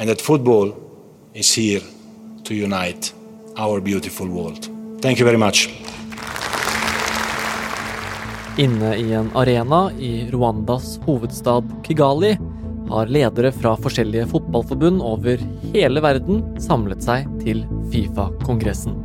and that football is here to unite our beautiful world. Thank you very much. Inne i en arena i Rwandas hovedstad Kigali har ledere fra forskjellige fotballforbund over hele verden samlet seg til Fifa-kongressen.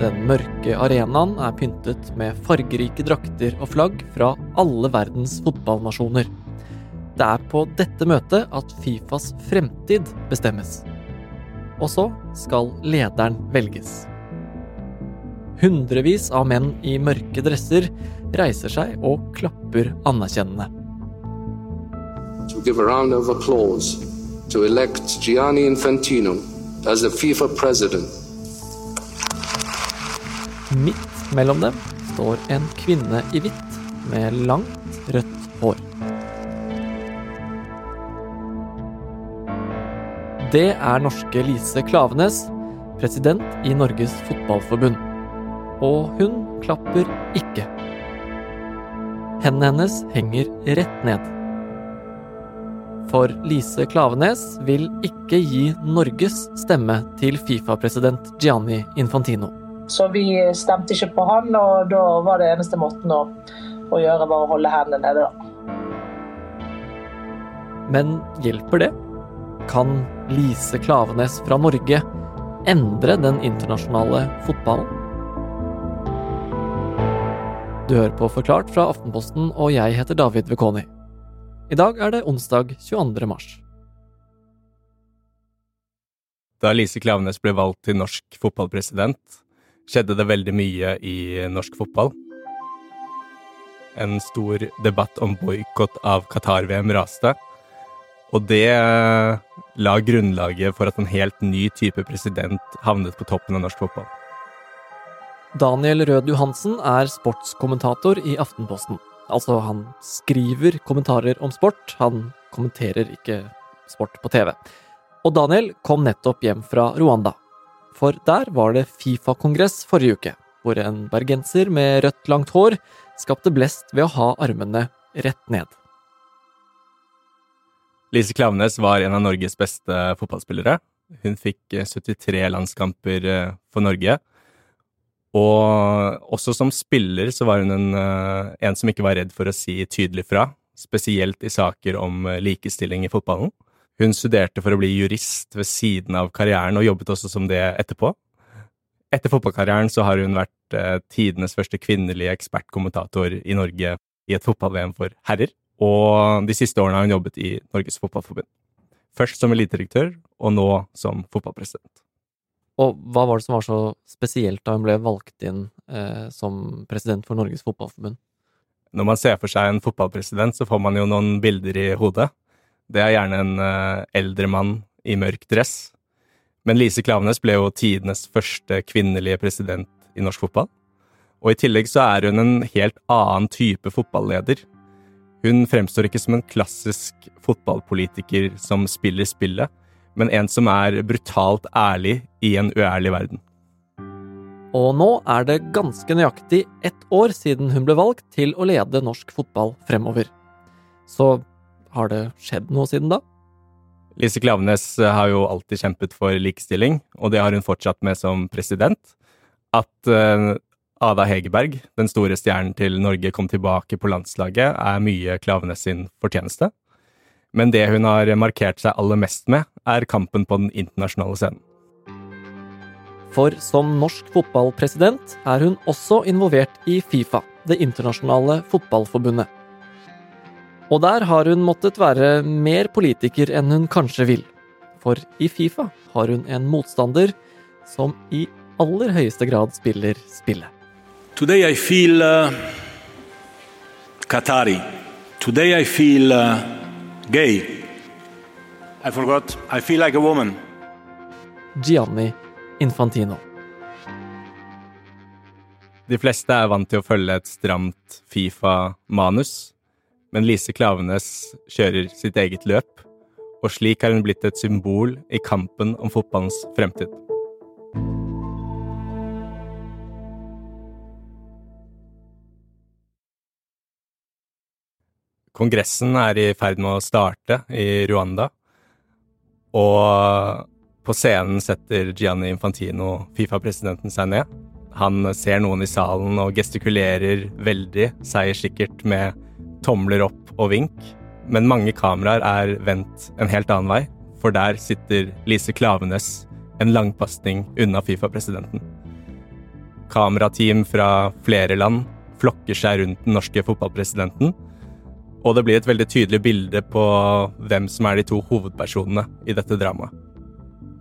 Den mørke arenaen er pyntet med fargerike drakter og flagg fra alle verdens fotballnasjoner. Det er på dette møtet at Fifas fremtid bestemmes. Og så skal lederen velges. Hundrevis av menn i mørke dresser reiser seg og klapper anerkjennende. To give a round of applause to elect Gianni Infantino as the FIFA president. Midt mellom dem står en kvinne i hvitt med langt, rødt hår. Det er norske Lise Klavenes, president i Norges Fotballforbund. Og hun klapper ikke. Hendene hennes henger rett ned. For Lise Klavenes vil ikke gi Norges stemme til Fifa-president Gianni Infantino. Så vi stemte ikke på han, og da var det eneste måten å, å gjøre, var å holde hendene nede, da. Men hjelper det? Kan Lise Klavenes fra Norge endre den internasjonale fotballen? Du hører på Forklart fra Aftenposten, og jeg heter David Vekoni. I dag er det onsdag 22. mars. Da Lise Klavenes ble valgt til norsk fotballpresident, skjedde det veldig mye i norsk fotball. En stor debatt om boikott av Qatar-VM raste. Og det la grunnlaget for at en helt ny type president havnet på toppen av norsk fotball. Daniel Rød Johansen er sportskommentator i Aftenposten. Altså, han skriver kommentarer om sport, han kommenterer ikke sport på TV. Og Daniel kom nettopp hjem fra Rwanda. For der var det Fifa-kongress forrige uke, hvor en bergenser med rødt, langt hår skapte blest ved å ha armene rett ned. Lise Klaveness var en av Norges beste fotballspillere. Hun fikk 73 landskamper for Norge. Og også som spiller så var hun en, en som ikke var redd for å si tydelig fra, spesielt i saker om likestilling i fotballen. Hun studerte for å bli jurist ved siden av karrieren, og jobbet også som det etterpå. Etter fotballkarrieren så har hun vært tidenes første kvinnelige ekspertkommentator i Norge i et fotball-VM for herrer. Og de siste årene har hun jobbet i Norges Fotballforbund. Først som elitedirektør, og nå som fotballpresident. Og hva var det som var så spesielt da hun ble valgt inn eh, som president for Norges Fotballforbund? Når man ser for seg en fotballpresident, så får man jo noen bilder i hodet. Det er gjerne en eh, eldre mann i mørk dress. Men Lise Klavenes ble jo tidenes første kvinnelige president i norsk fotball. Og i tillegg så er hun en helt annen type fotballeder. Hun fremstår ikke som en klassisk fotballpolitiker som spiller spillet, men en som er brutalt ærlig i en uærlig verden. Og nå er det ganske nøyaktig ett år siden hun ble valgt til å lede norsk fotball fremover. Så har det skjedd noe siden da? Lise Klavenes har jo alltid kjempet for likestilling, og det har hun fortsatt med som president. At Ada Hegerberg, den store stjernen til Norge, kom tilbake på landslaget, er mye Klavenes sin fortjeneste. Men det hun har markert seg aller mest med, er kampen på den internasjonale scenen. For som norsk fotballpresident er hun også involvert i Fifa, det internasjonale fotballforbundet. Og der har hun måttet være mer politiker enn hun kanskje vil. For i Fifa har hun en motstander som i aller høyeste grad spiller spillet. Today I feel uh, Qatari. Today I feel uh, gay. I forgot. I feel like a woman. Gianni Infantino. De fleste er vant til å følge et stramt Fifa-manus, men Lise Klavenes kjører sitt eget løp, og slik har hun blitt et symbol i kampen om fotballens fremtid. Kongressen er i ferd med å starte i Rwanda. Og på scenen setter Gianni Infantino, Fifa-presidenten, seg ned. Han ser noen i salen og gestikulerer veldig seierssikkert med tomler opp og vink. Men mange kameraer er vendt en helt annen vei, for der sitter Lise Klavenes en langpasning unna Fifa-presidenten. Kamerateam fra flere land flokker seg rundt den norske fotballpresidenten, og det blir et veldig tydelig bilde på hvem som er de to hovedpersonene i dette dramaet.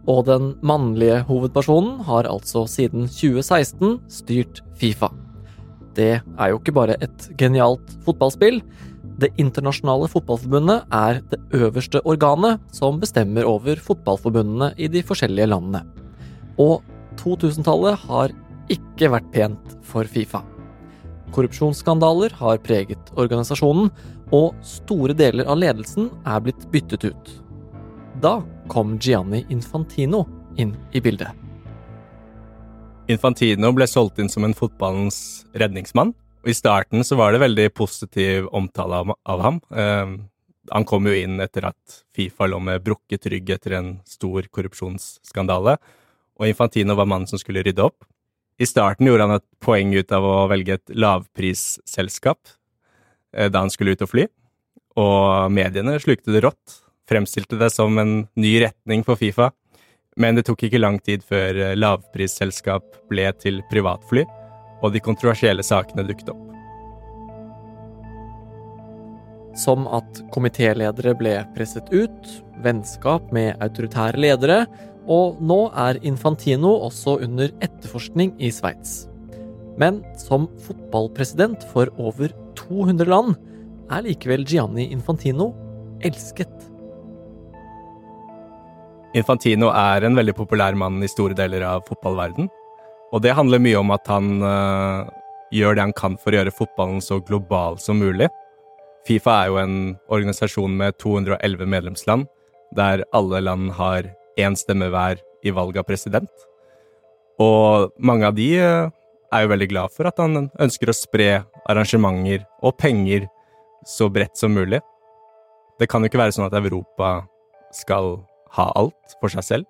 Og den mannlige hovedpersonen har altså siden 2016 styrt Fifa. Det er jo ikke bare et genialt fotballspill. Det internasjonale fotballforbundet er det øverste organet som bestemmer over fotballforbundene i de forskjellige landene. Og 2000-tallet har ikke vært pent for Fifa. Korrupsjonsskandaler har preget organisasjonen, og store deler av ledelsen er blitt byttet ut. Da kom Gianni Infantino inn i bildet. Infantino ble solgt inn som en fotballens redningsmann. og I starten så var det veldig positiv omtale av, ham. Eh, han kom jo inn etter at Fifa lå med brukket rygg etter en stor korrupsjonsskandale, og Infantino var mannen som skulle rydde opp. I starten gjorde han et poeng ut av å velge et lavprisselskap eh, da han skulle ut og fly, og mediene slukte det rått, fremstilte det som en ny retning for Fifa, men det tok ikke lang tid før eh, lavprisselskap ble til privatfly, og de kontroversielle sakene dukket opp. Som at komitéledere ble presset ut, vennskap med autoritære ledere, og nå er Infantino også under etterforskning i Sveits. Men som fotballpresident for over 200 land er likevel Gianni Infantino elsket. Infantino er en veldig populær mann i store deler av fotballverden. Og det handler mye om at han øh, gjør det han kan for å gjøre fotballen så global som mulig. Fifa er jo en organisasjon med 211 medlemsland, der alle land har én stemme hver i valg av president. Og mange av de øh, er jo veldig glad for at han ønsker å spre arrangementer og penger så bredt som mulig. Det kan jo ikke være sånn at Europa skal ha alt for seg selv.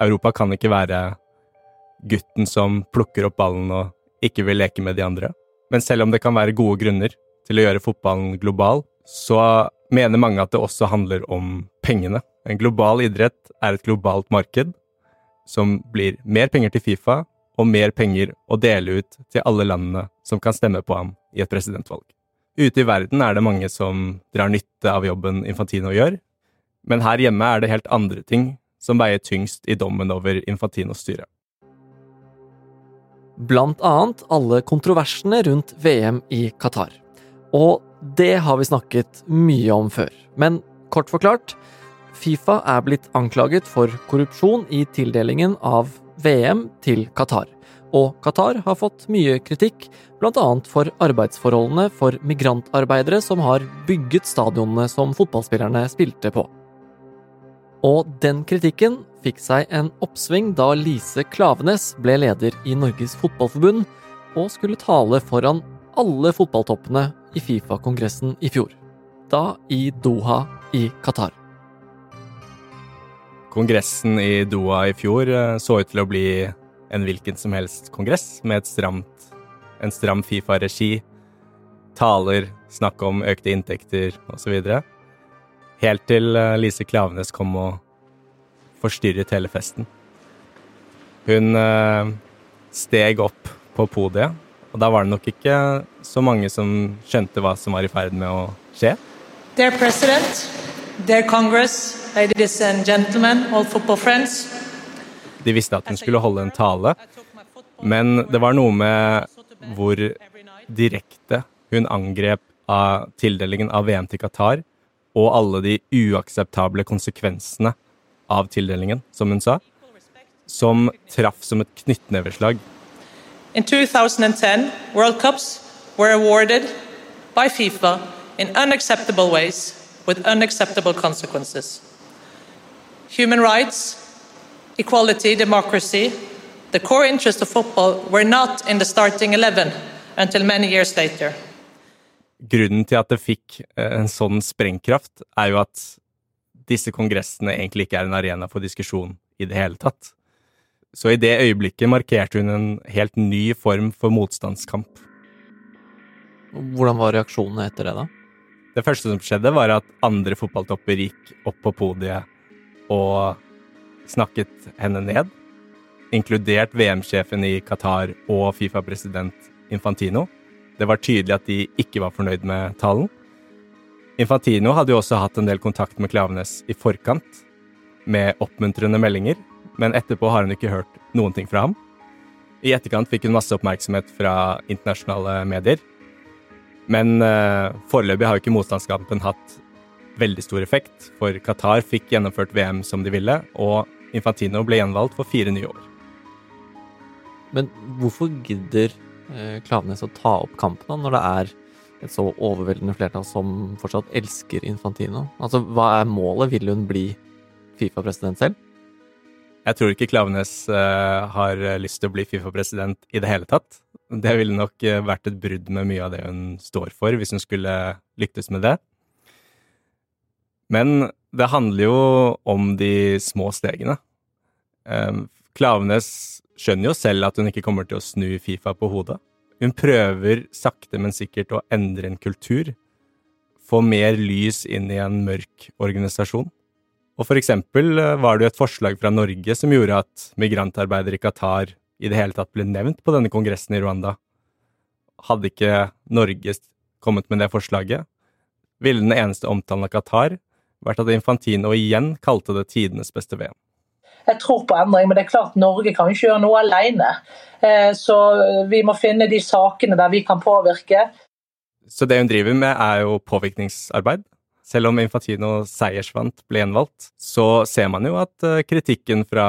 Europa kan ikke være gutten som plukker opp ballen og ikke vil leke med de andre. Men selv om det kan være gode grunner til å gjøre fotballen global, så mener mange at det også handler om pengene. En global idrett er et globalt marked som blir mer penger til Fifa og mer penger å dele ut til alle landene som kan stemme på ham i et presidentvalg. Ute i verden er det mange som drar nytte av jobben Infantino gjør, men her hjemme er det helt andre ting som veier tyngst i dommen over Infantinos styre. Blant annet alle kontroversene rundt VM i Qatar. Og det har vi snakket mye om før. Men kort forklart, Fifa er blitt anklaget for korrupsjon i tildelingen av VM til Qatar. Og Qatar har fått mye kritikk, bl.a. for arbeidsforholdene for migrantarbeidere som har bygget stadionene som fotballspillerne spilte på. Og den kritikken fikk seg en oppsving da Lise Klavenes ble leder i Norges Fotballforbund og skulle tale foran alle fotballtoppene i Fifa-kongressen i fjor. Da i Doha i Qatar. Kongressen i Doha i fjor eh, så ut til å bli en hvilken som helst kongress med et stramt, en stram Fifa-regi, taler, snakk om økte inntekter osv. Helt til eh, Lise Klavenes kom og forstyrret hele festen. Hun eh, steg opp på podiet, og da var det nok ikke så mange som skjønte hva som var i ferd med å skje. Dear President, dear Congress, ladies and gentlemen, all football friends. De visste at hun skulle holde en tale, men det var noe med hvor direkte hun angrep av tildelingen av VM til Qatar, og alle de uakseptable konsekvensene av tildelingen, som hun sa, som traff som et knyttneveslag. In 2010, World Cups were awarded by FIFA in unacceptable ways with unacceptable consequences. Human rights, equality, democracy, the core interests of football were not in the starting 11 until many years later. Grunnen til at det fikk en sånn sprengkraft, er jo at disse kongressene egentlig ikke er en arena for diskusjon i det hele tatt. Så i det øyeblikket markerte hun en helt ny form for motstandskamp. Hvordan var reaksjonene etter det, da? Det første som skjedde, var at andre fotballtopper gikk opp på podiet og snakket henne ned, inkludert VM-sjefen i Qatar og Fifa-president Infantino. Det var tydelig at de ikke var fornøyd med talen. Infantino hadde jo også hatt en del kontakt med Klavenes i forkant, med oppmuntrende meldinger, men etterpå har hun ikke hørt noen ting fra ham. I etterkant fikk hun masse oppmerksomhet fra internasjonale medier, men eh, foreløpig har jo ikke motstandskampen hatt veldig stor effekt, for Qatar fikk gjennomført VM som de ville, og Infantino ble gjenvalgt for fire nye år. Men hvorfor gidder eh, Klavenes å ta opp kampen da, når det er et så overveldende flertall som fortsatt elsker Infantino? Altså, hva er målet? Vil hun bli Fifa-president selv? Jeg tror ikke Klavenes uh, har lyst til å bli Fifa-president i det hele tatt. Det ville nok uh, vært et brudd med mye av det hun står for, hvis hun skulle lyktes med det. Men det handler jo om de små stegene. Klaveness Klavenes skjønner jo selv at hun ikke kommer til å snu Fifa på hodet. Hun prøver sakte, men sikkert å endre en kultur. Få mer lys inn i en mørk organisasjon. Og for eksempel eh, var det jo et forslag fra Norge som gjorde at migrantarbeidere i Qatar i det hele tatt ble nevnt på denne kongressen i Rwanda. Hadde ikke Norge kommet med det forslaget, ville den eneste omtalen av Qatar vært at Infantino igjen kalte det tidenes beste VM. Jeg tror på endring, men det er klart Norge kan ikke gjøre noe alene. Eh, så vi må finne de sakene der vi kan påvirke. Så det hun driver med, er jo påvirkningsarbeid. Selv om Infantino seiersvant ble gjenvalgt, så ser man jo at eh, kritikken fra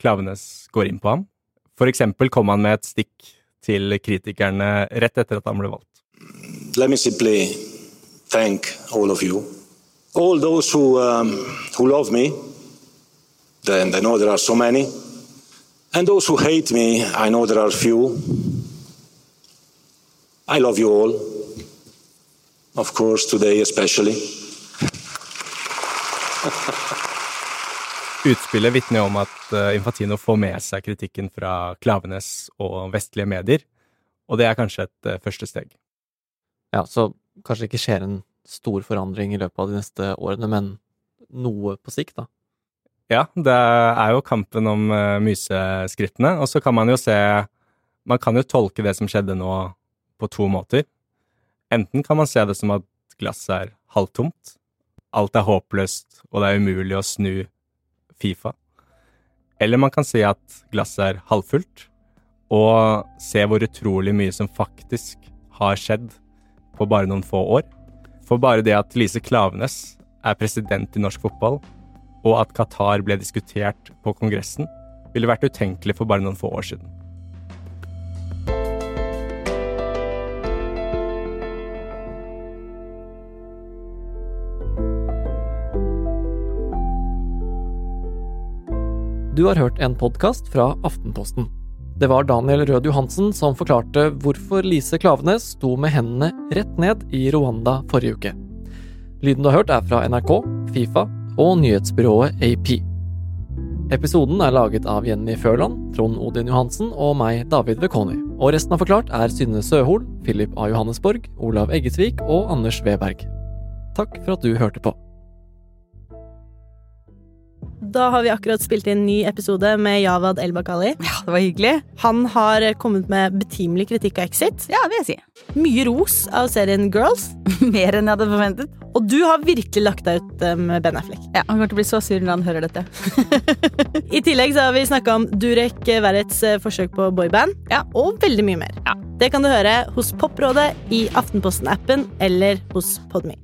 Klavenes går inn på ham. For eksempel kom han med et stikk til kritikerne rett etter at han ble valgt. Let me simply thank all of you. All those who, um, who love me, then I know there are so many. And those who hate me, I know there are few. I love you all. Of course, today. Utspillet vitner om at eh, Infantino får med seg kritikken fra Klavenes og vestlige medier, og det er kanskje et eh, første steg. Ja, så kanskje det ikke skjer en stor forandring i løpet av de neste årene, men noe på sikt, da? Ja, det er jo kampen om myseskrittene, og så kan man jo se Man kan jo tolke det som skjedde nå, på to måter. Enten kan man se det som at glasset er halvtomt, alt er håpløst, og det er umulig å snu Fifa. Eller man kan si at glasset er halvfullt, og se hvor utrolig mye som faktisk har skjedd på bare noen få år. For bare det at Lise Klavenes er president i norsk fotball, og at Qatar ble diskutert på Kongressen, ville vært utenkelig for bare noen få år siden. Du har hørt en podkast fra Aftenposten. Det var Daniel Rød Johansen som forklarte hvorfor Lise Klavenes sto med hendene rett ned i Rwanda forrige uke. Lyden du har hørt er fra NRK, Fifa og nyhetsbyrået AP. Episoden er laget av Jenny Førland, Trond Odin Johansen og meg, David Vekoni. Og resten av Forklart er Synne Søhol, Philip A. Johannesborg, Olav Eggesvik og Anders Weberg. Takk for at du hørte på. Da har vi akkurat spilt inn ny episode med Javad El-Bakali. Ja, det var hyggelig. Han har kommet med betimelig kritikk av Exit. Ja, det vil jeg si. Mye ros av serien Girls. Mer enn jeg hadde forventet. Og du har virkelig lagt deg ut eh, med Ben Affleck. Ja, Han kommer til å bli så sur når han hører dette. I tillegg så har vi snakka om Durek Verrets eh, forsøk på boyband, ja. og veldig mye mer. Ja. Det kan du høre hos Poprådet, i Aftenposten-appen eller hos Podme.